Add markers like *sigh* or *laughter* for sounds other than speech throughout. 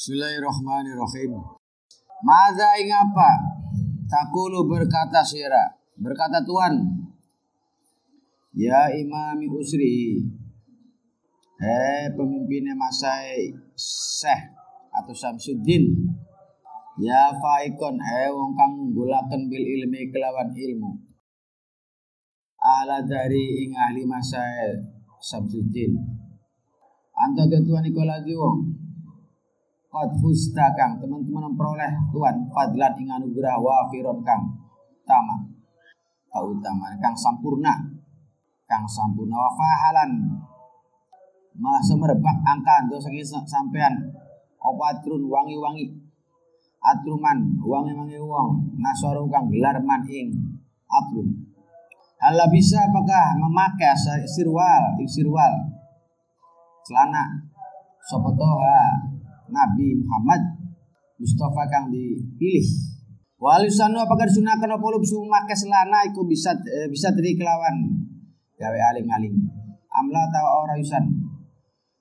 Bismillahirrahmanirrahim. Mada ing apa? Takulu berkata sira, berkata Tuhan. Ya imami usri. Eh pemimpinnya Masai Syekh atau Samsuddin. Ya faikon eh wong kang ngunggulaken bil ilmi kelawan ilmu. Ala dari ing ahli Masai Samsuddin. Anta Tuhan ikola wong Qad husta kang. Teman-teman memperoleh Tuhan. Fadlan ing anugerah wafiron kang. Tama kautamaan kang sampurna. Kang sampurna. Wa fahalan. Ma semerbak angka dosa sampean. Opatrun wangi-wangi? Atruman. Wangi-wangi wong. Nasaru kang. Gelar man ing atrun. Hala bisa apakah memakai sirwal, sirwal, celana, sopotoha, Nabi Muhammad Mustafa kang dipilih. Walisanu apakah disunahkan apa lu make selana iku bisa eh, bisa tadi kelawan gawe aling-aling. Amla tawa ora yusan.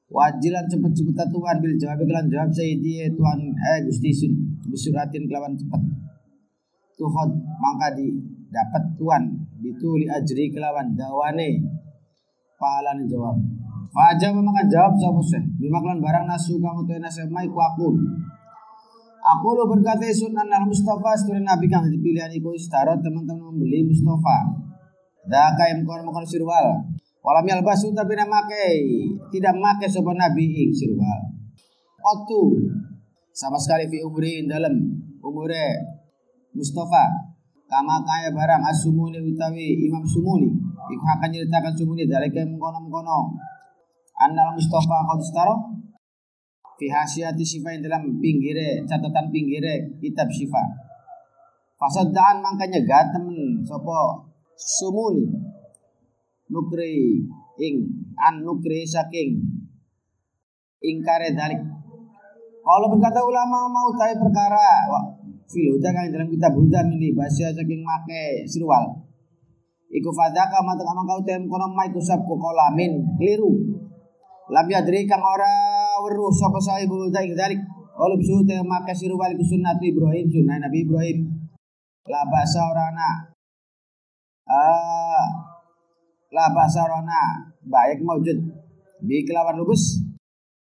Wajilan cepet-cepet Tuhan bil jawab kelan jawab sayyidi eh, Tuhan eh Gusti sun bisuratin kelawan cepet. Tuhod mangka di dapat Tuhan bituli ajri kelawan dawane pahalane jawab. Fajar memakan jawab sapa sih. Bimaklan barang nasu kang utawa nasema iku aku. Aku lo berkata sunan al Mustafa seturin Nabi kang dipilihan iku istara teman-teman membeli Mustafa. Daka yang kau makan sirwal. Walam yalbasu tapi make tidak make sopan Nabi ing sirwal. Otu sama sekali fi umri dalam umure Mustafa kama kaya barang asumuni utawi Imam Sumuni iku akan Sumuni dari mengkono-mengkono Annal Mustafa qad istara fi hasyiati sifat dalam pinggire catatan pinggire kitab syifa. Fasaddaan mangkanya gak temen sapa sumuni nukri ing an nukri saking ingkare dalik. Kalau berkata ulama mau tahu perkara filuda kan dalam kitab hudan ini bahasa saking make sirwal. Iku fadaka mata kamang kau tem kono mai kolamin keliru lam yadri kang ora weruh sapa sahibul dalik dalik Walau bisu maka siru wali sunnah Ibrahim sunnah Nabi Ibrahim. La basa orana ah la basa baik maujud. Bi kelawan lubus.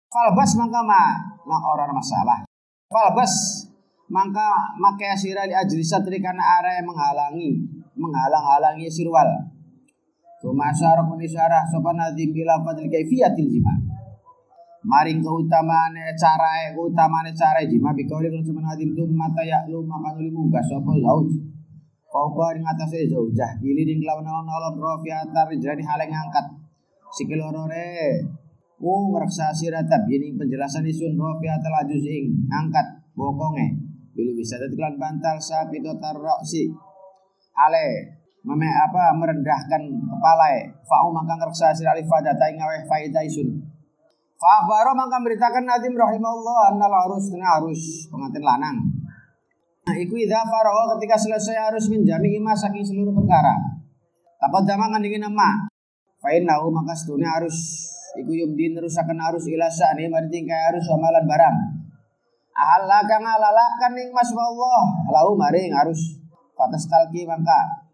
Falbas mangka ma nang orang masalah. Falbas mangka make asira di ajri satri karena arah yang menghalangi menghalang-halangi sirwal Tuma syarah syarah sopan nadim bila fadil kaifiyatil jima. Maring keutamaan cara keutamaan cara jima bikauli kalau sopan nadim tu mata ya lu makan uli muka sopan laut. Kau kau di atas jauh jah pilih di kelawan nolong nolong rofi atar jadi hal yang angkat. Sikilorore Mu ngeraksa sirata bini penjelasan isun rofi atar laju sing angkat bokonge. Bila bisa tetelan bantal sapi totar roksi. Hale meme apa merendahkan kepala e. Fa'u maka ngersa sir alif fadata ing aweh faida isun. Akhbaro maka beritakan nadim rahimahullah annal harus kena harus pengantin lanang. Nah iku idza faraha ketika selesai harus menjami ima saking seluruh perkara. Takut zaman dingin nama. Fa innahu maka setune harus iku yumdin nerusakan harus ila sa'ni mari tingkai harus amalan barang. Allah kang alalakan ing mas Allah. Lau maring harus patas talki mangka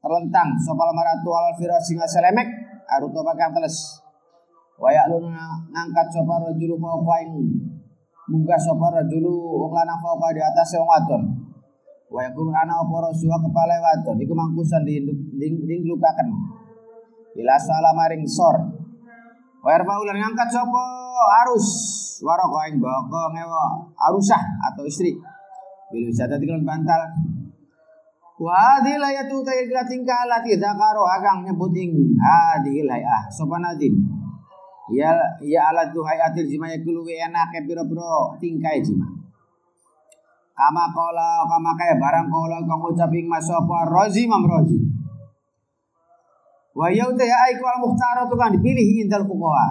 terlentang. Sopal maratu al firas singa selemek aruto pakang teles wayak lu ngangkat sopar rajulu fauqa ing munggah sopar rajulu wong lanang fauqa di atas wong wadon. Wayak kun ana apa rasua kepala wadon. Iku mangkusan di ding ding lukaken ila salah maring sor. Wayar ulan ngangkat sopo arus. Waroko ing boko ngewa arusah atau istri. Bila bisa tadi bantal Wa hadhil ayatu tayyib tingkah lati dzakaro agang nyebuting hadhil hayah sopan nadim. Ya ya alat tu hayatil jima yakulu wa enake pira-pira tingkai jima. Kama kala kama kaya barang kala kang ucaping masapa rozi mam rozi. Wa yauta ya aiku al mukhtar tu kan dipilih indal fuqaha.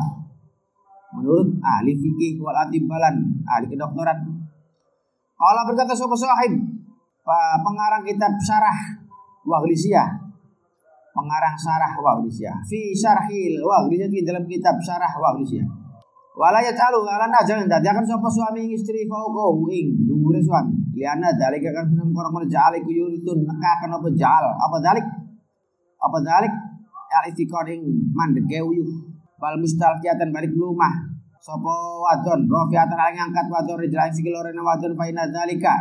Menurut ahli fikih wal atibalan ahli kedokteran. Kalau berkata sapa sahib pengarang kitab Syarah Waglisiyah pengarang Syarah Waglisiyah fi Syarhil Waglisiyah di dalam kitab Syarah Waglisiyah Wala ya calu ala jangan dadiakan sapa suami ing istri fauqahu ing dhuwure suami. Liana dalika kan sunan kono jale ku itu nekakan apa jal apa dalik apa dalik al istiqor ing mandege uyu bal mustalqiatan balik lumah. Sapa wadon rofiatan ala ngangkat wadon rijlan sikilore wadon fa inna dalika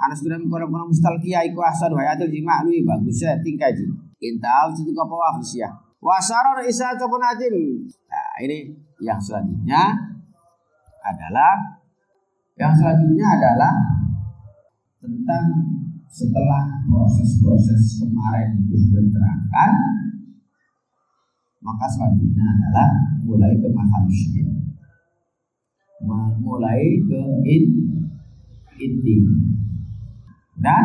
ana sunan kono kono mustalqia iku ahsan hayatul jima' luwi bagus ya tingkai ji. Intau situ wafis ya. Wasarar isa ataupun adim. Nah, ini yang selanjutnya adalah yang selanjutnya adalah tentang setelah proses-proses kemarin itu sudah terangkan maka selanjutnya adalah mulai ke mahal mulai ke in inti dan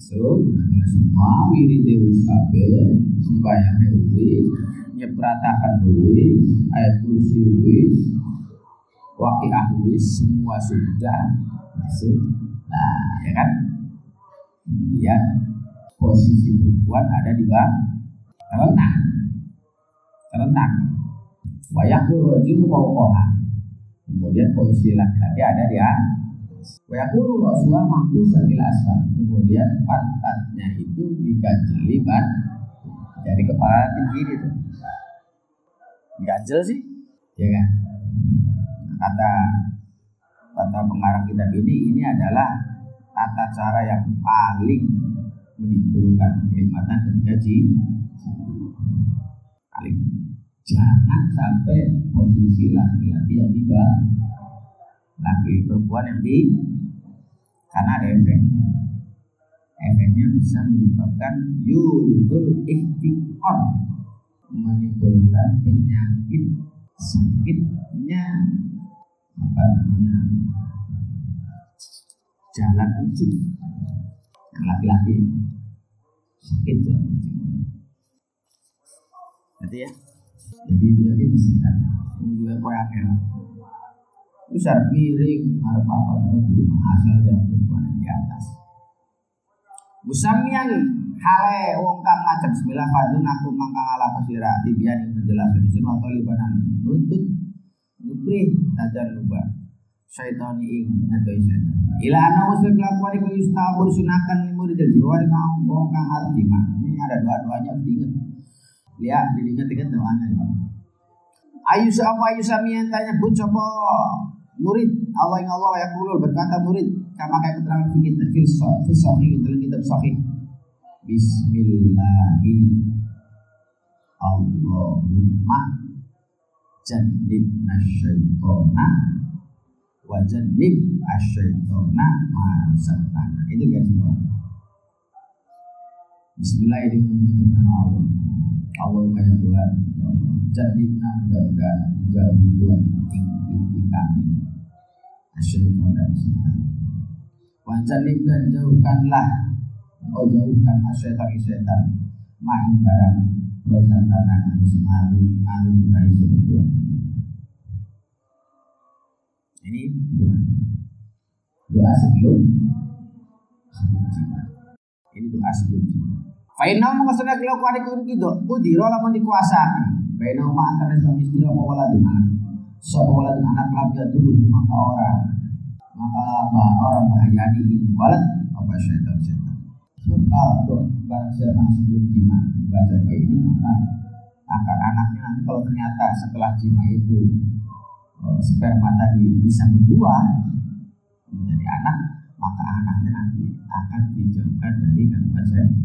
so semua wirid dewi kabe sembahyang wis nyepratakan wis ayat kursi wis waqiah wis semua sudah masuk. Nah ya kan? Kemudian posisi perempuan ada di bawah. Terentang. Terentang. Wayakul rajul fawqaha. Kemudian posisi laki-laki ada di atas wayakul rasulullah mangkusan ila asfal kemudian pantatnya itu diganjeli ban dari kepala tinggi itu. Ganjel sih? Ya kan? Kata kata pengarang kitab ini ini adalah tata cara yang paling menimbulkan kenikmatan ketika ji paling. Jangan sampai posisi laki-laki yang tiba laki perempuan yang di karena ada efek. Efeknya bisa menyebabkan yuridul ikhtikon menimbulkan penyakit sakitnya apa namanya jalan kucing yang laki-laki sakit jalan kucing jadi ya? Jadi jadi ini juga koyaknya itu syarat miring harap apa rumah asal dan perempuan yang di atas. Musamian hale wong kang ngajak bismillah fadun aku mangkang ala pasira tibiani menjelaskan di sini atau libanan nuntut Nubri tajan luba syaitan ing atau syaitan. Ila ana usul kelakuan iku yustabur sunakan limu di jiwa kang wong kang arti ini ada dua-duanya diingat. Lihat diingat-ingat doanya. Ya. Ayu apa ayu samian tanya bun coba murid Allah yang Allah ya kulul berkata murid kama kayak keterangan fikir fil fil sahih dalam kitab sahih. Bismillahi. Allahumma jannibna syaitona wa jannib asyaitona ma'asatana itu guys Bismillah ini menyebut nama Allah Allahumma ya Tuhan ya mudah-mudahan jauhi Tuhan tinggi kami. Asyaiton dan syaitan wa jannib dan jauhkanlah. Oh jauhkan asyaiton syaitan main barang rozak tanah harus ngaruh ngaruh berai sebetulnya. Ini doa. Doa sebelum sebelum jima. Ini doa sebelum jima Fainau mengasahkan kelakuan itu gitu, udiro lamun dikuasakan. Fainau ma antara suami istri apa wala anak. Sopo wala anak labda dulu maka orang maka orang bahaya di walat apa syaitan syaitan. Sebab kalau barang siapa sebelum jima baca ini maka akan anaknya nanti kalau ternyata setelah jima itu uh, sperma tadi bisa berbuah menjadi anak maka anaknya nanti akan dijauhkan dari gangguan setan.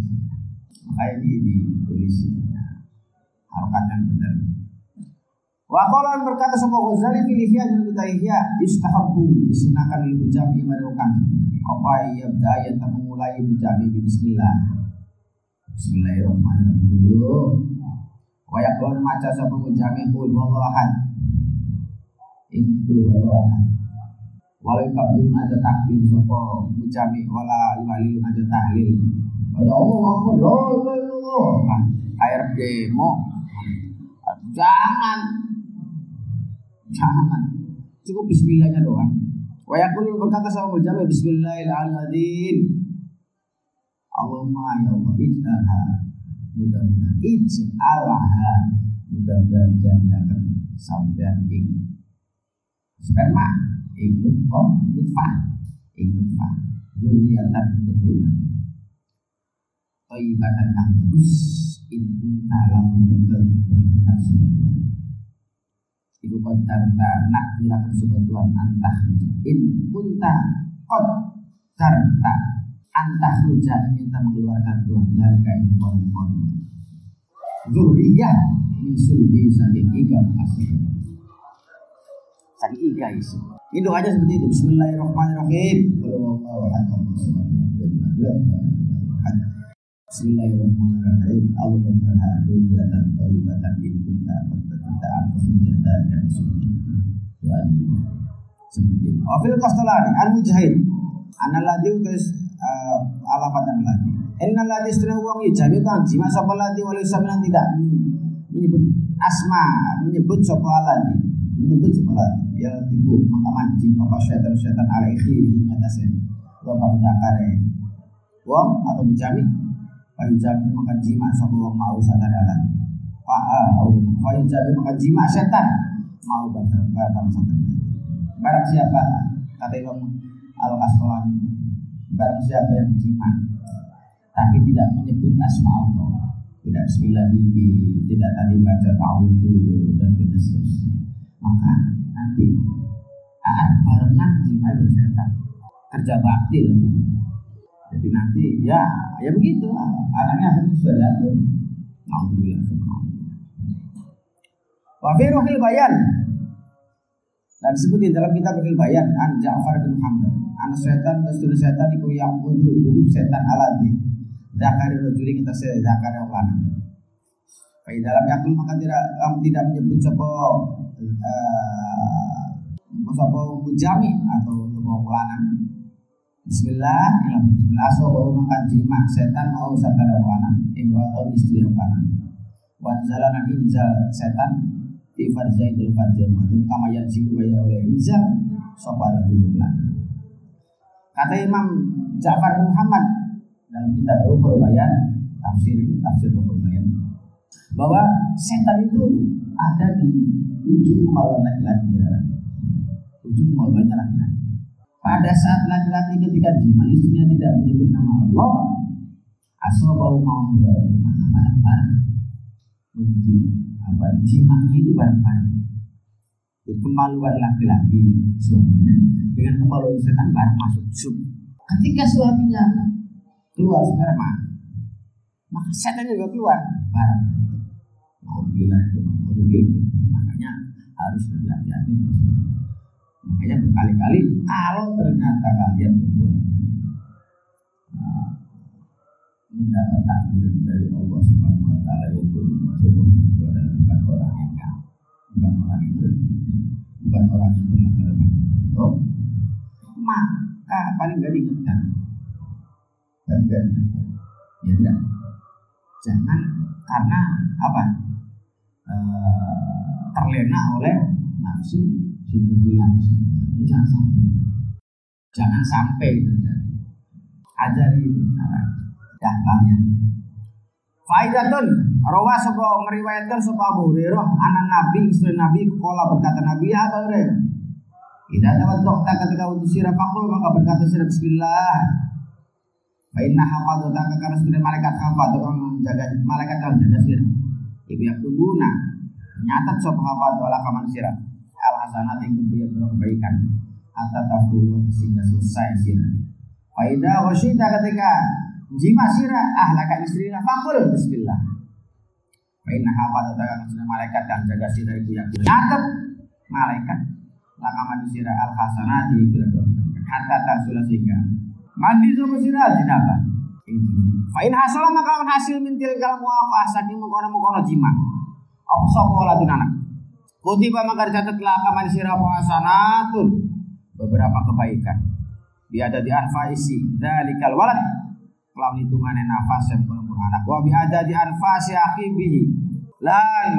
Makanya ini ditulis itunya harokat yang benar. Wakolan berkata sebuah Ghazali filihya dan butahiyya istahabu disunahkan lil bujami pada Apa ia berdaya tak memulai bujami bismillah Bismillahirrahmanirrahim dulu. Wa yaqulu maca sapa mujami qul wallahu ahad. Qul wallahu ahad. Wala kabun aja takbir sapa mujami wala yuhalil aja tahlil. Ada illallah. Air demo. Jangan. Jangan. Cukup bismillahnya doang. Wa yaqulu berkata sama mujami bismillahirrahmanirrahim. Allahumma ya Allah ij'alha mudah-mudahan ij'alha mudah-mudahan jadi akan sampai ing sperma ing nutfah ing dzurriatan ing keturunan Toibatan kang bagus in kunta lamun berkehendak sebab Iku qadarta nak kira sebab Tuhan antah in kunta qad darta antah huja ingin tak mengeluarkan Tuhan dari kain konon-konon Zuriyah min sulbi saking iga asli. Saking iga isi ini doanya seperti itu. Bismillahirrahmanirrahim. Kalau Allah Bismillahirrahmanirrahim. Allah menjalha dunyatan taibatan in kunta Kita antus menjadikan sunni Doa ini Seperti itu. Wafil Kostolani Al-Mujahid Analadi utus uh, alamat yang lagi Inna ladi setengah uang yujami kan jima sapa ladi wali samilan tidak? Menyebut asma menyebut sapa ladi. Menyebut sapa ladi. Ya tibu maka mancing apa syaitan syaitan ala ikhiri ngatasnya lubang dakare uang atau menjami Payu jami maka jima uang mau sadadalan Pa'a Payu jami maka jima setan mau barang setan. Barang siapa? Kata Imam Al-Asqalani barang siapa yang jima tapi tidak menyebut asma Allah tidak bismillah bibi tidak tadi baca tahu dulu dan tidak seterusnya maka nanti akan barengan jima bersetan kerja bakti jadi nanti ya ya begitu anaknya akhirnya sudah diatur. Alhamdulillah Wafir Wahil Bayan. Dan disebut di dalam kitab Wahil Bayan an Ja'far bin Muhammad anak setan dan setan itu yang duduk setan aladi zakari rojuli kita se zakari orang Pai dalam yakul maka tidak kamu tidak menyebut sopo uh, sopo mujami atau sopo lanang. Bismillah, ya Bismillah. So bau makan jima setan mau setan yang lanang, imro'atun istri yang lanang. Wan zalanan injal setan. Fi farjai dul farjai madun kama yanzilu wa ya oleh injal sopo ada dulu Kata Imam Ja'far Muhammad dalam kitab Ruhul Bayan tafsir tafsir Ruhul bahwa setan itu ada di ujung kemaluan laki-laki. Ujung kemaluannya laki-laki pada saat laki-laki ketika jima istrinya tidak menyebut nama Allah bau mau maka barang-barang apa jimanya itu barang-barang. Jadi kemaluan laki-laki suaminya dengan kemaluan setan barang masuk sub ketika suaminya keluar sperma maka setan juga keluar barang. Alhamdulillah itu makanya harus lebih hati-hati makanya berkali-kali kalau ternyata kalian berbuat mendapat takdir dari Allah Subhanahu Wa Taala itu jodoh itu adalah bukan orang yang enggak bukan orang yang berhenti bukan orang yang berlatar belakang maka paling gak diingatkan. Dan ya tidak? Jangan karena apa? E, terlena oleh nafsu hilang ini jangan sampai. Jangan sampai terjadi. Ajari cara dampaknya Faidatun rawa sapa meriwayatkan sapa Abu Hurairah anak Nabi istri Nabi kala berkata Nabi ya Abu Hurairah. Tidak dapat dokter ketika wudhu sirah fakul maka berkata sirah Bismillah. Fa inna hafadzata karena sudah malaikat hafad tukang menjaga malaikat kan jaga sirah. Ibu yang tubuna nyatat sop hafad wala kaman sirah. Al hasanat yang kebaikan hatta tafu sehingga selesai sirah. Fa idza wasyita ketika jima sirah ahlaka istrina faqul bismillah. Fa inna hafadzata karena sudah malaikat kan jaga sirah ibu yang nyatat malaikat lakaman sirah al hasanat yang hatta tafu sehingga mandi sama sirah jenabah Fa'in hasalah maka hasil mintil kalau mau apa saking mengkono mengkono jima. Aku sopo wala anak. Kutiba maka dicatatlah kaman sirah hasanatun. Beberapa kebaikan. Dia ada di anfaisi dalikal walad. Kelam hitungannya nafas yang kono anak. Wa bi ada di anfasi akibihi lan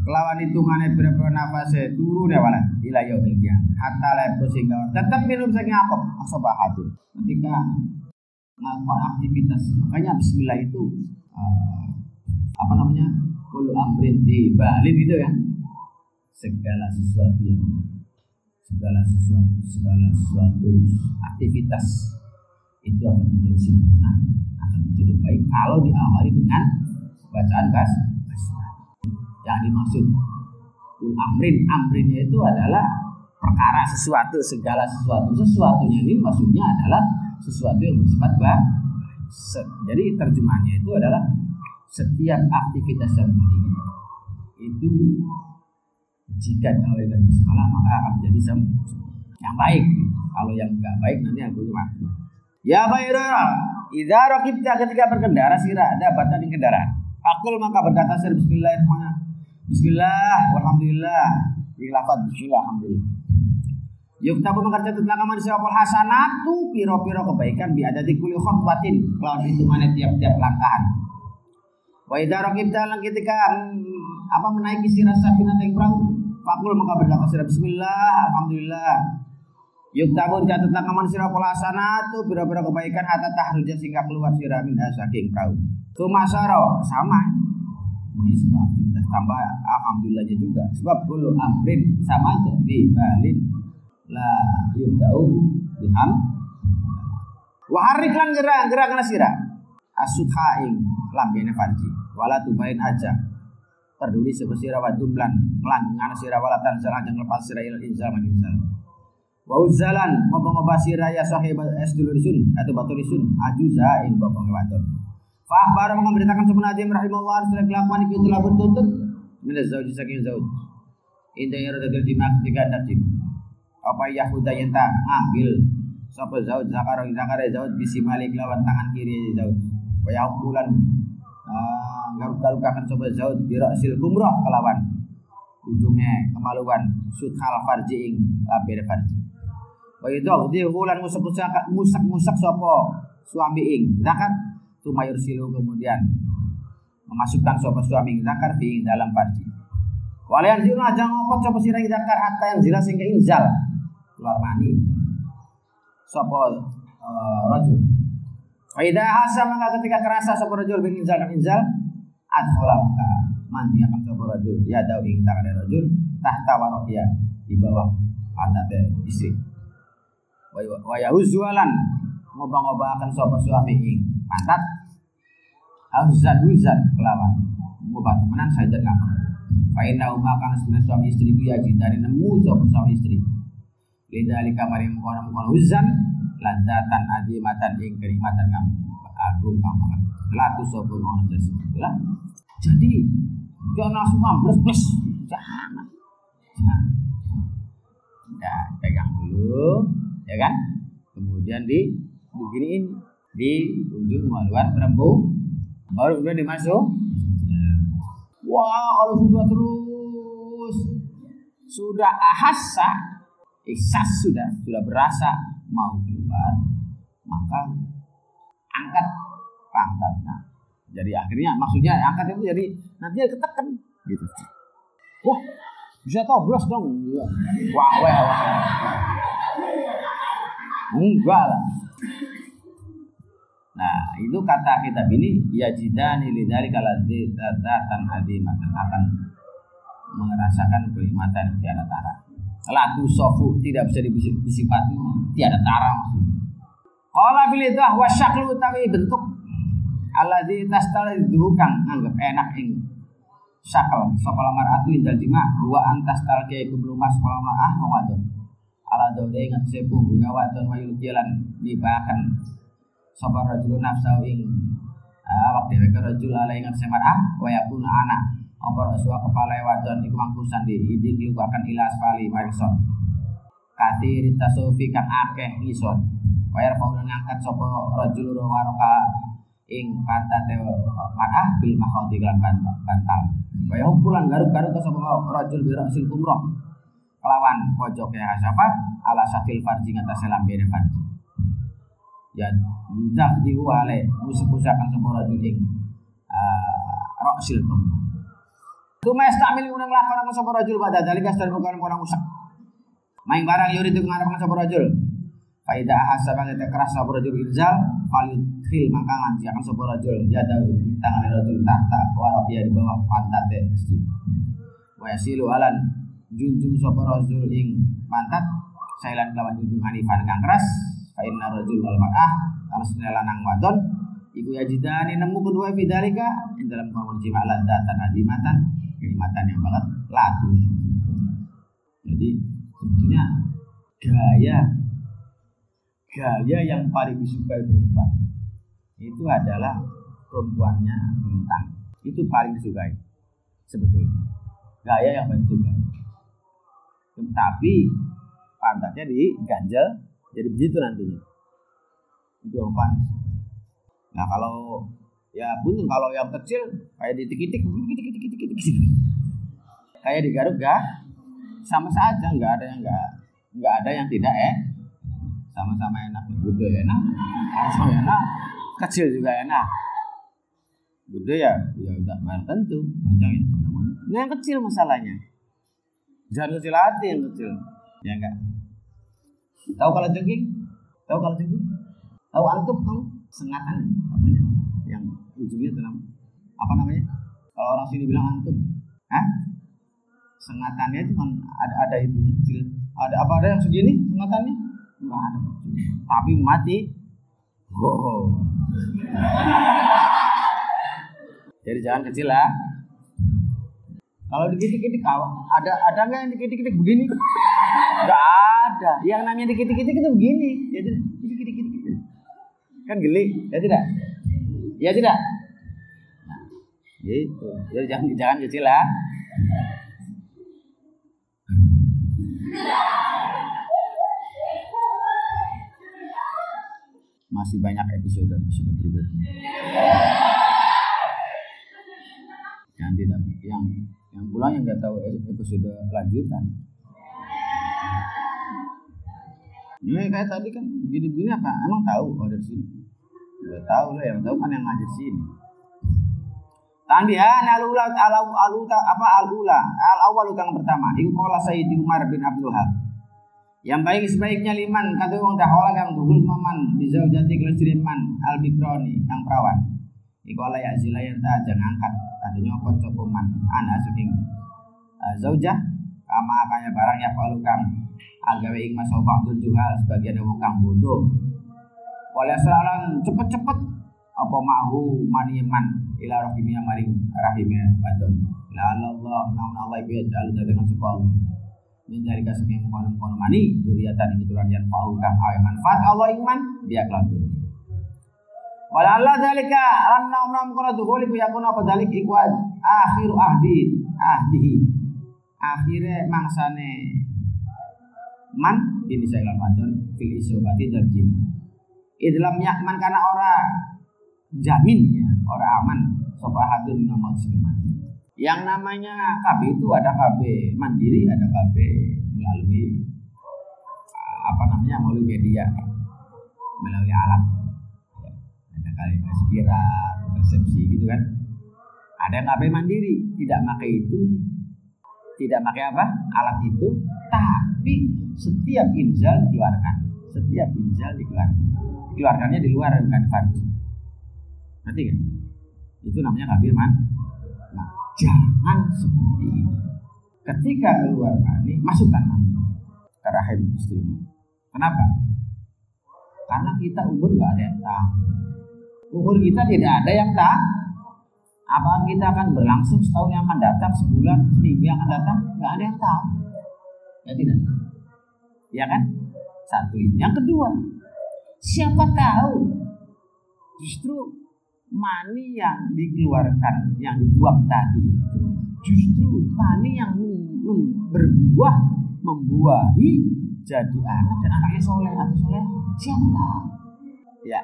kelawan hitungannya berapa nafas turun ya walad. Ila yaumil hatta lepo sehingga tetap minum apa asobahatu ketika melakukan aktivitas. Makanya Bismillah itu uh, apa namanya? Kulu amrin di balin itu ya segala sesuatu yang segala sesuatu segala sesuatu aktivitas itu akan menjadi sempurna akan menjadi baik kalau diawali dengan bacaan bas yang dimaksud. Ul amrin amrinnya itu adalah perkara sesuatu segala sesuatu. Sesuatunya ini maksudnya adalah sesuatu yang bersifat baik jadi terjemahnya itu adalah setiap aktivitas yang baik itu jika diawali dengan basmalah maka akan menjadi sem yang baik. Kalau yang enggak baik nanti aku mati. Ya Bayrara, idza raqibta ketika berkendara sirah ada batan kendaraan. Akul maka berkata sir bismillahirrahmanirrahim. Bismillah, walhamdulillah. Di lafaz bismillah, alhamdulillah. Yuk tabu mengerti tentang amal hasanat hasanatu piro-piro kebaikan bi ada di kuli khotwatin itu mana tiap-tiap langkahan. Wa idza raqibta ketika hmm, apa menaiki sirah safinah yang perahu Fakul maka berkata sirah Bismillah, Alhamdulillah. Yuk tabu dicatat kaman sirah pola sana tuh bira-bira kebaikan hatta tahruja sehingga keluar sirah minha saking perahu. Tumasaro sama. Sebab kita tambah alhamdulillahnya juga. Sebab bulu amrin sama aja di balin la yuk tahu biham. Waharik lan gerak gerak kena sirah. Asutha ing lambene farji. Wala tubain aja peduli sapa sira wa dumlan langgan sira wala tanzal ajeng lepas sira ilal inzal man inzal. Wa uzalan ngopo-ngopo sira ya sahib esdulurisun atau baturisun ajuza ing fa akhbar memberitakan sebenarnya Nabi rahimahullah sudah kelakuan itu telah bertuntut. Min zauji saking zauj indah ya radil jima ketika ada jima apa Yahuda yang tak ngambil sapa zauj zauj bisi malik lawan tangan kiri zauj wa uh, garuk-garuk akan coba zaud birasil kumroh kelawan. Ujungnya kemaluan suthal farji ing labir farji. Wa itu hulan musak-musak musak-musak sopo suami ing zakar tumayur silu kemudian memasukkan sopo suami ing zakar di dalam farji. Walian zilu aja ngopot sopo sirah zakar hatta yang jelas sehingga inzal. Keluar mani. Sopo uh, rajul. Faidah hasa maka ketika kerasa sopo rajul bin inzal kan inzal adhola maka mandi akan sopo rajul. Ya daw ing tangan rajul tahta warohya di bawah pantat istri. Wa yahuzualan ngobang-ngobang akan sopo suami ing pantat. Auzad uzad kelawan. Ngobah temenan saja kamu Fainna umma akan sebenarnya suami istri ku yaji dari nemu sopo suami istri. Lidali kamar yang mukona mukona uzan Ladzatan adimatan ing kenikmatan kamu Agung kamu Latu sopo ngono jasi lah jadi jangan langsung ambles plus jangan. Jangan. Ya, pegang dulu, ya kan? Kemudian di beginiin di ujung maluan perempu baru kemudian dimasuk. Wah, kalau sudah terus sudah ahasa, ihsas sudah sudah berasa mau keluar, maka angkat pangkatnya jadi akhirnya maksudnya angkat itu jadi nanti ketekan gitu. Wah, bisa toblos dong. Wah, wah, wah. Enggak lah. Nah, itu kata kitab ini ya jidani lidari kaladi datatan adimatan akan merasakan kenikmatan tiada tara. Latu sofu tidak bisa disifati tiada tara maksudnya. Kalau pilih itu wasyaklu tapi bentuk alladzi tastalidhu kang anggap enak ing sakal sapa lamar atu indal jima wa antas talke iku blumas kala ah wadon. Ala dode ingat sepuh bunga wadon wayul jalan libakan. Sapa rajul nafsu ing awak dhewe ke rajul ala ingat semar ah wa yakuna anak apa raswa kepala wadon iku mangkusan di iding iku akan ilas pali marisor katir tasufi kang akeh ngisor. Wayar fauna ngangkat sapa rajul ing pantate marah bil makhoti kelan bantal. Kaya hukulan garuk-garuk ke sapa rajul bi rasil umroh kelawan pojok ya sapa ala sakil farji ngatas lambene farji. Ya yudak diwale musik-musakan sapa rajul ing rasil umroh Tuma estamil unang lakon ang sapa rajul pada dalika sedar bukan kurang usak main barang yuri itu ngarep sapa rajul Faida ahasa kita keras sapa rajul irzal falyud fil maka nganti akan sapa rajul ya dawi tangan rajul tahta warok ya di bawah pantat istri wa yasilu alan junjung sapa rajul ing pantat sailan kelawan ujung hanifan kang keras fa inna rajul wal mar'ah karena sedaya lanang wadon iku yajidani nemu kedua bidalika ing dalam kongon jima ladzatan adimatan kenikmatan yang banget lagu. Jadi sebetulnya gaya gaya yang paling disukai perempuan. Itu adalah perempuannya bintang. Itu paling disukai sebetulnya. Gaya yang paling disukai. Tapi pantatnya diganjel jadi begitu nantinya. Itu yang paling nah kalau ya pun kalau yang kecil kayak ditik-tik kayak digaruk gak sama saja nggak ada yang nggak nggak ada yang tidak eh sama-sama enak gede enak. Sama enak. Kecil juga enak. Gede ya ya udah bayar tentu. Panjang ya ini yang kecil masalahnya. Jangan kecil hati yang kecil. Ya enggak. Tahu kalau jengking tahu kalau jengking tahu antum kamu? Sengatan apanya? Yang ujungnya itu namanya. Apa namanya? Kalau orang sini bilang antum Hah? sengatannya itu kan ada ada itu kecil. Ada apa ada yang segini sengatannya tapi mati. Oh. *laughs* jadi jangan kecil lah kalau dikit-dikit ada ada nggak yang dikit-dikit begini? Nggak ada. Yang namanya dikit-dikit itu begini. Ya tidak. Dikit-dikit. Kan geli. Ya tidak? Ya tidak? Nah, gitu. Jadi jangan jangan kecil lah masih banyak episode episode berikutnya. Yang tidak yang yang pulang yang nggak tahu episode lanjutan. Ini kayak tadi kan begini-begini apa? Emang tahu? Oh dari sini. Udah tahu lah yang tahu kan yang ngajar sini. Tanbihan alula al aluta apa alula. Al awal yang pertama. Iku kala Sayyidi Umar bin Abdul Wahab. Yang baik sebaiknya liman. Kata wong dahola kang duhul maman. Bisa jati kelestri man al bikroni yang perawan. Iku ala ya zilayan ta jangan angkat atau nyopot copoman ana saking uh, zaujah kama kaya barang ya palu kang agawe ing mas juhal sebagian wong kang bodoh. Wala seralan cepet-cepet apa mahu maniman ila rahimnya maring rahimnya wadon. La Allah namun Allah ibu jalu dengan sepau min dari mengkono mani duriatan itu tulan yang pau kang awe manfaat Allah iman dia kelakuan Wala Allah dalika anna umna mengkono dukhuli ku yakun apa dalik iku akhiru ahdi akhirnya mangsane man ini saya wadon fil isobati dan jima idlam yakman karena orang jamin ya orang aman sobahatun nomor mati. Yang namanya KB itu ada KB mandiri, ada KB melalui apa namanya melalui media, melalui alat. Ya, ada kali aspirat, resepsi gitu kan. Ada KB mandiri, tidak pakai itu, tidak pakai apa alat itu, tapi setiap injal dikeluarkan, setiap injal dikeluarkan, dikeluarkannya di luar bukan farji Ngerti kan? Itu namanya kabir man. Nah, jangan seperti ini. Ketika keluar mani, masukkan mani ke rahim istrimu. Kenapa? Karena kita umur gak ada yang tahu. Umur kita tidak ada yang tahu. Apa kita akan berlangsung setahun yang akan datang, sebulan, seminggu yang akan datang? Gak ada yang tahu. Ya tidak? Ya kan? Satu ini. Yang kedua, siapa tahu justru mani yang dikeluarkan yang dibuang tadi justru mani yang berbuah membuahi jadi anak dan anaknya soleh. Atau soleh? Siapa ya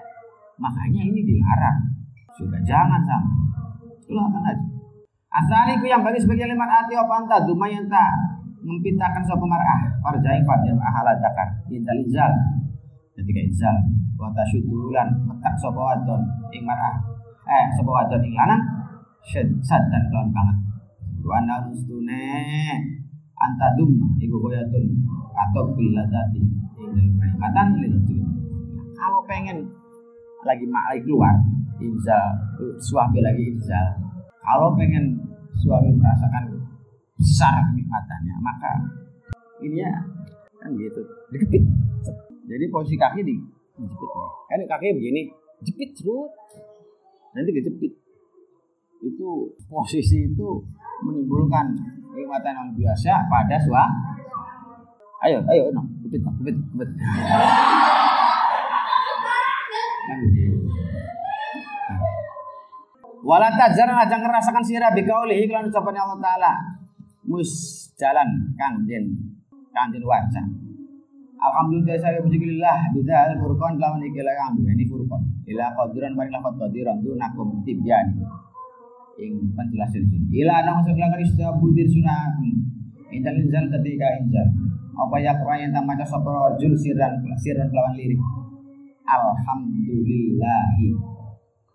makanya ini dilarang. Sudah jangan sampai. Keluarkan aja. Asali ku yang bagi sebagian lima hati apa anta dumayan tak mempitakan suatu mar'ah. Farjain farjam ahaladakar intal izal ketika izal wa tasyudulan metak sapa wadon. Ing mar'ah eh sapa wadon ing lanang. Dan lawan banget. Wa narustune anta dum iku koyatun atau biladati ing lil kalau pengen lagi mak lagi keluar insya suami lagi insya kalau pengen suami merasakan besar kenikmatannya maka ini ya kan gitu. Dijepit jadi posisi kaki di dijepit. Kan kaki begini jepit terus nanti dijepit itu posisi itu menimbulkan kenikmatan yang biasa pada suah ayo ayo no jepit no jepit jepit kan gitu. Wala tajaran aja ngerasakan sirah bikaulihi kelan ucapan Allah Ta'ala. Mus jalan kang den kang den waca Alhamdulillah saya puji lillah bidal furqan lawan ikilah kang ini ila qadiran mari lafat qadiran tu nakum tibyan. Ing penjelasan itu ila ana masuk lakar istabudir sunah injal injal ketika injal. Apa ya yang tak maca sapa rajul sirran sirran lawan lirik? Alhamdulillahi.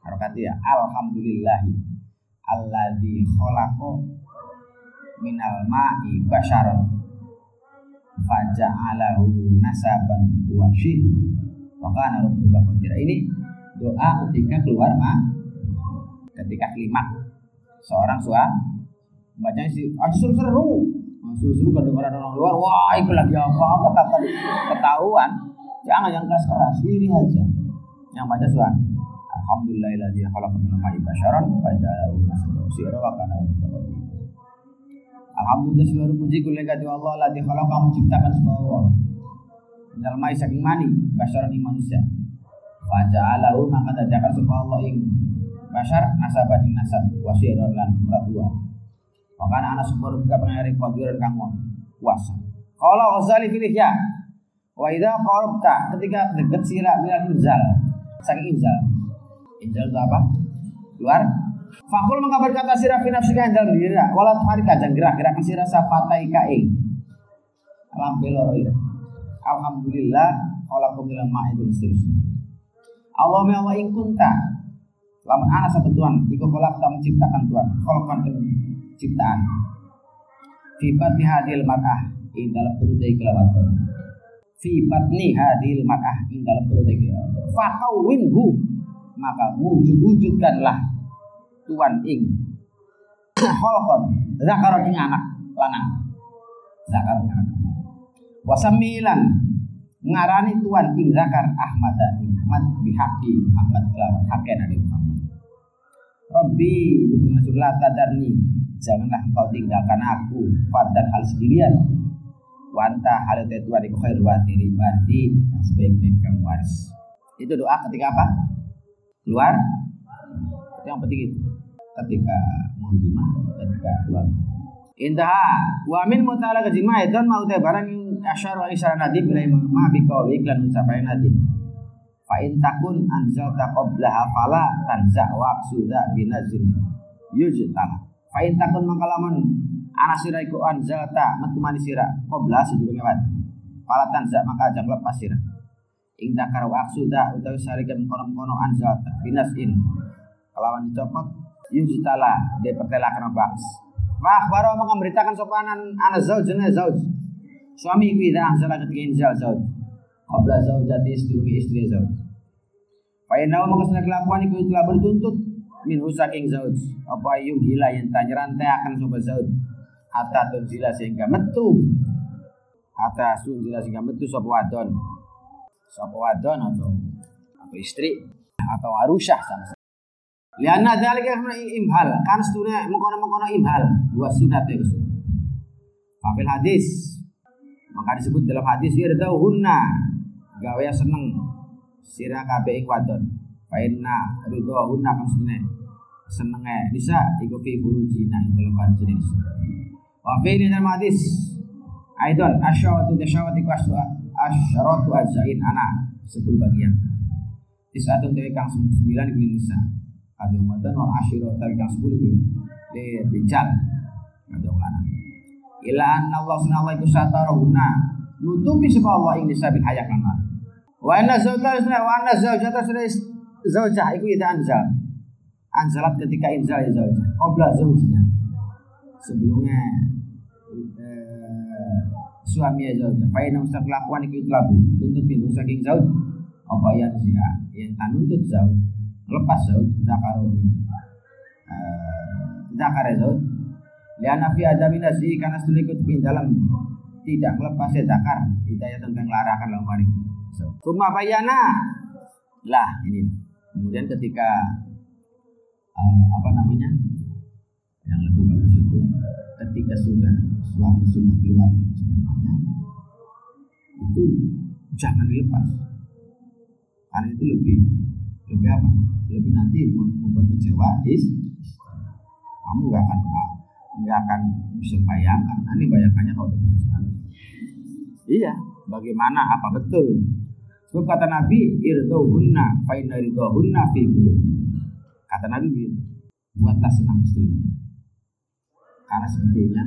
Harokat ya alhamdulillahi. Alladzi khalaqo minal ma'i basyaran. Faja'alahu nasaban wa syih wa kana rabbuka qadira ini doa ketika keluar ma ketika klimak seorang sua bacanya sih ah, seru seru seru seru kedengaran orang luar. Wah itu lagi apa? Ketahuan ketahuan. Jangan yang keras keras ini aja. Yang baca suami Alhamdulillahilladzi khalaqa minal ma'i basyaran faja'alahu nasaban sira wa kana Alhamdulillah seluruh puji kuliah kati Allah ladzi khalaqa menciptakan semua Allah. Minal ma'i saking mani basyaran manusia. Faja'alahu maka dadakan semua Allah ing basyar nasaban ing nasab wa sira lan dua. Maka anak sumber buka pengari qadiran kang kuasa. Qala Ghazali fil Ihya wa idza qarabta ketika dekat sira bila inzal saking inzal Injal itu apa? Keluar. Fakul maka berkata sirah fi nafsika injal dira walau hari kajang gerak gerakan sirah safatai. Lampe loro ira. Alhamdulillah khalaqakum minal ma'i dan seterusnya. Me Allah ing kunta. Lamun ana sabet Tuhan, iku kholak menciptakan Tuhan, kholakkan ing ciptaan. Fi batni hadil mar'ah ing dalam perut dari kelawaton. Fi batni hadil mar'ah ing dalam perut kelawaton. Fakawinhu maka wujud-wujudkanlah tuan ing holkon zakaron ing anak lanang zakaron anak wasamilan ngarani tuan ing zakar Ahmad ing Ahmad bihaqi Muhammad kelawan haken Nabi Muhammad. Rabbi Rasulullah tadarni janganlah engkau tinggalkan aku fardan hal sendirian. Wanta hal itu Tuhan iku khair watiri berarti yang sebaik-baik kamu waris. Itu doa ketika apa? Keluar? Itu yang penting itu. Ketika mau jima ketika keluar Intaha wa min mutala kejima itu mau teh barang asyar wa isyarat nadib bila ma bi qauli iklan ucapan nadib. Fa in takun anzalta qablaha fala tanza wa suda binazin yujtala. Fa in takun mangkalaman ana sira iku anzalta metu manis sira qabla sedurunge wat fala tanza maka ajang lepas sira. Ing dakar wa aksuda utawi sarikan kono-kono anzalta binasin kelawan dicopot yujtala dia pertelakan baks Wah, baru mau memberitakan sopanan anak zauj dan zauj. Suami iku ida anzala ketika inzal zauj. Qabla zaujati sedurungi istri zauj. Fa inna maka sana kelakuan iku telah bertuntut min husaking zauj. Apa yung hila yang tanya rantai akan sobat zauj. Hatta tunzila sehingga metu. Hatta tunzila sehingga metu sobat wadon sapa wadon atau atau istri atau arusyah sama. Lianna dzalika imhal, kan setunya mengkono-mengkono imhal, dua sunat ya Rasul. Fafil hadis, maka disebut dalam hadis ya tahu hunna gawe seneng. Sira kabeh ing wadon. Fa inna ridho hunna kan setunya. Senenge. Bisa iku fi burujina ing dalam bisa. Wa fi dalam hadis. Aidon asyawatu tasyawati kaswa asyaratu ajzain anak sepuluh bagian. Tisatun dari kang sembilan di nisa kado wadan wa asyiro dari kang sepuluh di le rijal kado lanang ila anna Allah wa ta'ala guna nutupi sebab Allah ing nisa bil hayak lan wa anna zawjata wa anna zawjata iku ida anzal. Anzalat ketika inzal ya zawjah. Qabla sebelumnya suami ya zauj. Fa inna ustak lakuan iku labu. Tuntut bin saking zauj. Apa yang zina yang tanuntut zauj. Lepas zauj zakaroni. Uh, zakar zauj. Liana fi adami nasi karena sudah ikut dalam tidak melepas zakar hidayah tentang larangan lawan maring. Kuma bayana lah ini. Kemudian ketika uh, apa namanya yang lebih bagus itu ketika sudah suami sudah keluar spermanya itu jangan dilepas karena itu lebih lebih apa? Lebih nanti membuat kecewa is kamu gak akan nggak akan bisa bayangkan. Nanti bayangkannya kalau punya suami. Iya bagaimana? Apa betul? Sebab kata Nabi irdohunna fa inna irdohunna fi kata Nabi buatlah senang istrimu. Karena sebetulnya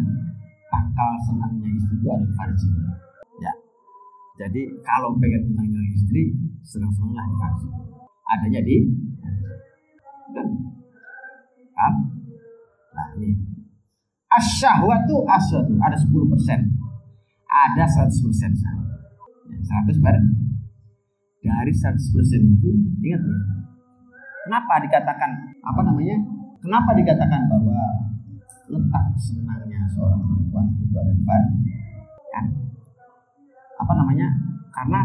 pangkal senangnya istri itu ada di farjinya ya. Jadi kalau pengen senangnya istri senang-senanglah di farji adanya di dan nah ini. Asyahwatu asyadu ada 10 persen. Ada 100 persen ya, 100 ber dari 100 persen itu ingat ya. Kenapa dikatakan apa namanya? Kenapa dikatakan bahwa letak senangnya seorang perempuan itu ada di kan? Apa namanya? Karena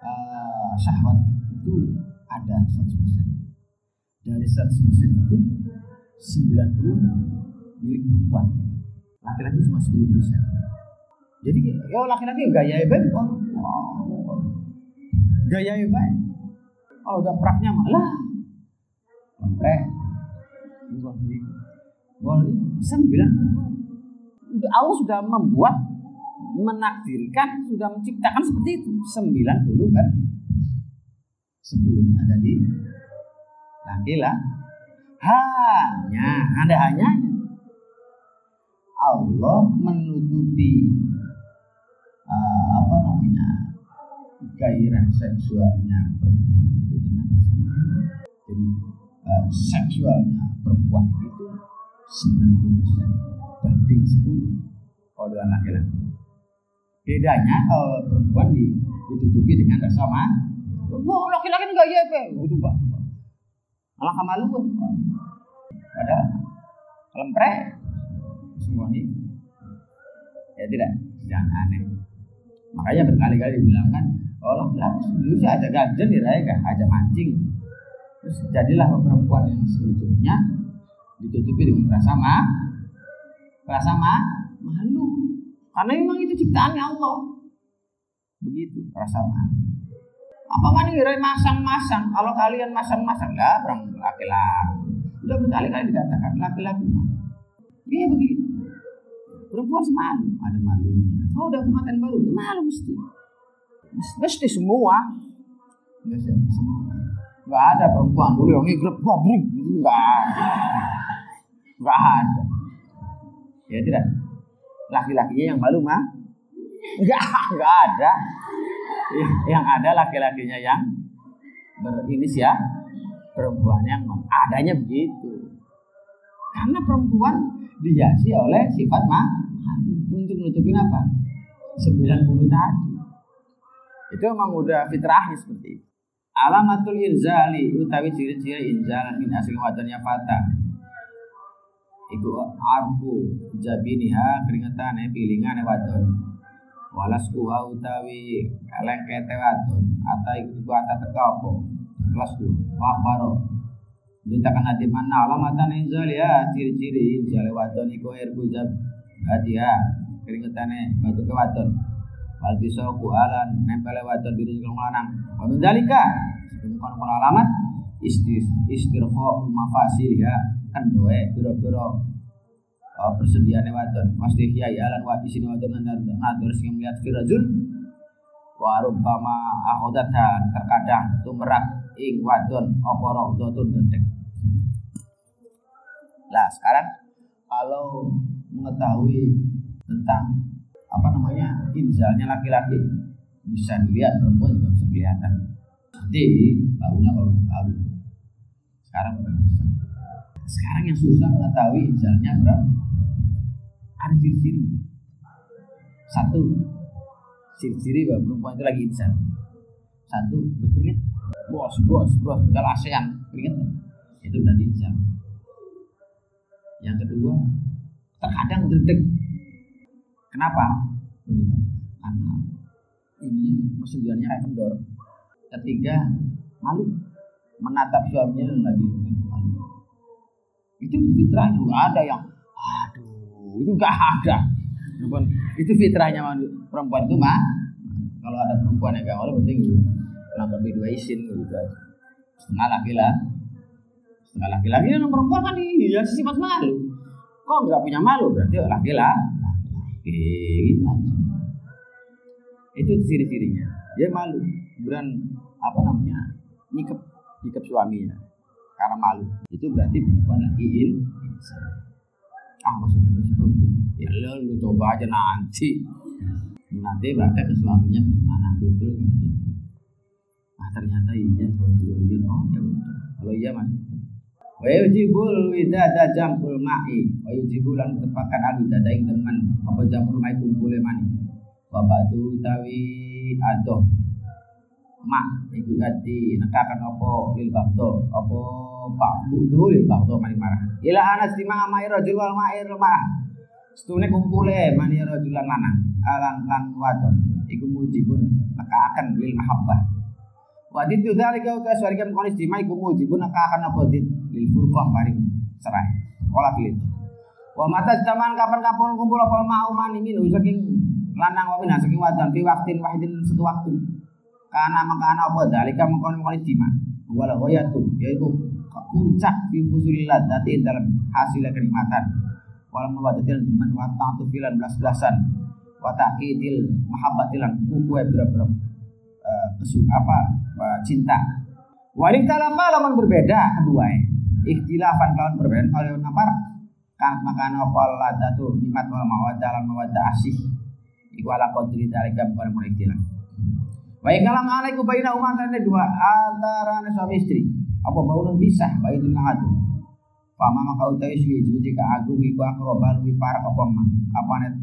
uh, syahwat itu ada 100% dari 100% itu 90 milik perempuan. Laki-laki cuma 10 persen. Jadi ya laki-laki gaya baik, oh, gaya baik. Kalau udah praknya malah kontrek, boleh sembilan udah Allah sudah membuat menakdirkan sudah menciptakan seperti itu. Sembilan puluh kan sepuluhnya ada di laki-laki hanya ada hanya Allah menutupi uh, apa namanya gairah seksualnya perempuan itu dengan. Jadi uh, seksualnya perempuan itu 90% banding 10 kalau dengan laki-laki. Bedanya kalau perempuan ditutupi dengan rasa malu. Wah, laki-laki enggak ya, Pak. Itu, Pak. Malah kamalu, Pak. Padahal lemprek. Semua ini. Ya tidak. Jangan aneh. Makanya berkali-kali dibilangkan Allah laki dulu sih aja ganjen kan aja mancing. Terus jadilah perempuan yang sebetulnya ditutupi dengan rasa ma rasa ma malu. Karena memang itu ciptaannya Allah. Begitu rasa malu apa mana masang-masang kalau kalian masang-masang lah orang laki-laki udah berkali-kali dikatakan laki-laki Iya begitu. Perempuan semalu, ada malunya. Kalau udah pengantin baru, ya malu mesti. Mesti semua. Mesti semua. Gak ada perempuan dulu yang ngigrep gobruk gitu gak ada. Gak ada. Ya tidak. Laki-lakinya yang malu mah? Gak, gak ada. Yang ada laki-lakinya yang berinisial perempuan yang adanya begitu. Karena perempuan dihiasi oleh sifat ma untuk nutupin apa? 90 tadi. Itu memang udah fitrahnya seperti itu. Alamatul inzali utawi ciri-ciri inzalan min asli wadannya fata. Iku arbu jabiniha keringetane pilingan wadon. Walas kuha utawi lengkete wadon atau iku ata teka apa? Kelas ku. Wah Ditakan hati mana? Alamatan inzal ya ciri-ciri. Inzal wadon iku bujab hati ya keringetane batu ke wadon. Wal ku alan nempel wadon biru jeung lanang. Wa min dalika kon alamat istir istirqa mafasil ya doe biro-biro uh, persediaan wadon pasti kiai alan wa isini wadon nadur sing melihat firajul wa rubbama ahodatan terkadang tumrak ing wadon apa rawdatun dedek. Lah sekarang kalau mengetahui tentang apa namanya inzalnya laki-laki bisa dilihat perempuan juga bisa kelihatan. Nanti tahunya kalau tahu. Sekarang udah bisa. Sekarang yang susah mengetahui inzalnya berapa? Ada ciri-cirinya. Satu, ciri-ciri bahwa perempuan itu lagi inzal. Satu, berkeringat. Bos bos bos tinggal ASEAN ingat itu berarti insya yang kedua terkadang dedek kenapa? Karena ininya persediaannya kayak kendor ketiga malu menatap suaminya yang lagi itu fitrahnya nggak ada yang aduh itu nggak ada. Itu fitrahnya perempuan itu mah kalau ada perempuan yang gak malu penting melanggar dua izin gitu aja setengah laki-laki setengah laki-laki dan perempuan kan iya sifat malu. Kok nggak punya malu? Berarti laki-laki gitu aja itu ciri-cirinya. Dia malu. Kemudian apa namanya nyikep nyikep suaminya karena malu. Itu berarti perempuan lagi ah maksudnya begitu ya lo lu coba aja nanti. Nanti ke suaminya gimana? Gitu ah ternyata iya kalau diurin oh ya udah. Kalau iya masuk wa yujibul widada jamul ma'i. Wa yujibul lan tepakan al widada ing teman. Apa jamul ma'i kumpule mani? Wa ba'du tawi adoh. Mak iku ati nekakan apa lil bakto apa pak budu lil bakto mani marah. Ila anas di ma rajul wal ma'ir marah setune kumpule mani rajulan lanang. Alan lan wadon. Iku mujibun nekakan lil mahabbah. Wa ditu dzalika uta swarikan konis di mai iku mujibun nekakan apa dit lil furqah maring cerai olah pilih wa mata zaman kapan-kapan kumpul apa mau mani minu saking lanang wa saking wadon fi waktin wahidin satu waktu karena mengkana apa dalika mengkon mengkon jima wala ghayatu yaitu puncak fi fusulillah dati dalam hasil kenikmatan. Wala mawadatil demen wa ta'atu filan belas-belasan. Wa ta'kidil mahabbatilan ya berapa uh, kesuka apa uh, cinta. Wa talafa lawan berbeda kedua ikhtilafan kawan berbeda kalau napar kan makana apa ladatu nikmat wal mawaddah lan mawaddah asih. Iku ala qadri dalika bukan ikhtilaf. Baik kalam alaikum baina umat dua antara suami istri. Apa bangunan bisa baik itu ngadu. Pama maka utai suwi juji ka agung iku akroban wi para apa ma. Apa net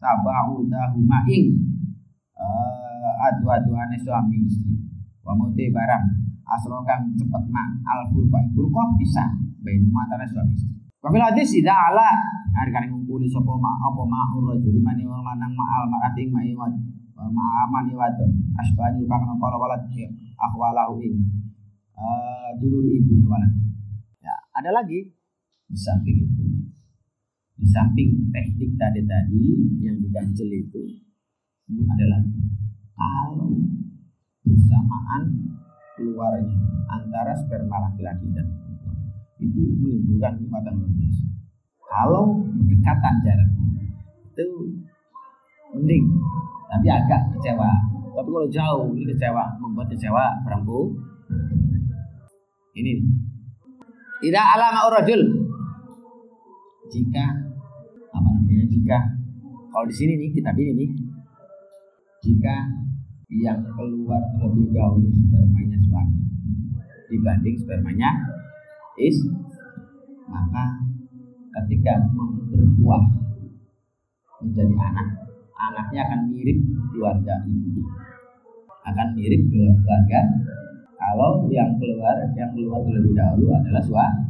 tabahu dahu maing. Uh, adu-adu ane suami istri. Wa muti barang asro kang cepet ma al furqa furqa bisa bain umat ada suami istri. Kafil hadis tidak ala harga ngumpuli sapa ma apa ma urajul mani wong lanang ma al marating ma iwat ma'aman iwadon asbahani rupakna kala walad ya, akhwalahu ing uh, dulur ibunya walad ya ada lagi. Di samping itu. Di samping teknik tadi-tadi yang diganjel itu ada lagi. Kalau bersamaan keluarnya antara sperma laki-laki dan perempuan itu menimbulkan kenikmatan luar biasa. Kalau berdekatan jaraknya itu mending. Tapi agak kecewa. Tapi kalau jauh ini kecewa, membuat kecewa perempuan. Ini tidak alama urajul. Jika apa namanya? Jika kalau di sini nih kita ini nih, jika yang keluar terlebih dahulu spermanya suami dibanding spermanya is maka ketika berbuah menjadi anak anaknya akan mirip keluarga ibunya akan mirip keluarga kalau yang keluar yang keluar terlebih dahulu adalah suami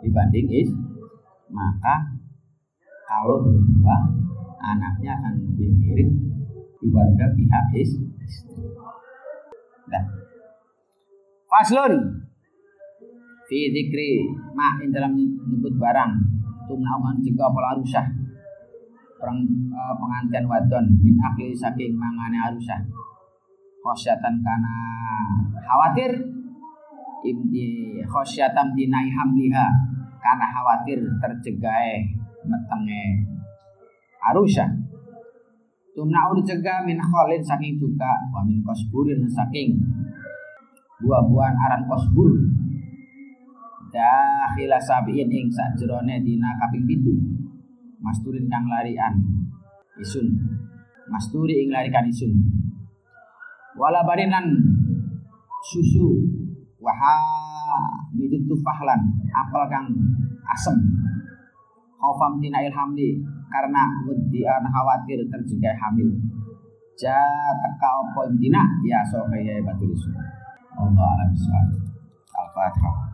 dibanding is maka kalau berdua anaknya akan lebih mirip keluarga pihak is Nah. Faslun fi dzikri ma dalam menyebut barang. Tumnaukan juga pola rusah perang uh, pengantin wadon min akli saking mangane arusah. Khosyatan kana khawatir imdi khosyatan dinai hamliha karena khawatir tercegai metenge arusah tumna'u dicegah min kholin saking juga wa min kosburin saking buah-buahan aran kosbur dakhila sabiin ing sakjerone dina kaping pitu. Masturin kang larian isun. Masturi ing larikan isun. Wala barinan susu. Waha miditu fahlan apel kang asem. Khaufam tina ilhamli karena wedi an khawatir terjegai hamil. Ja teka opo intina ya so kaya batul isun Allah alam al-fatihah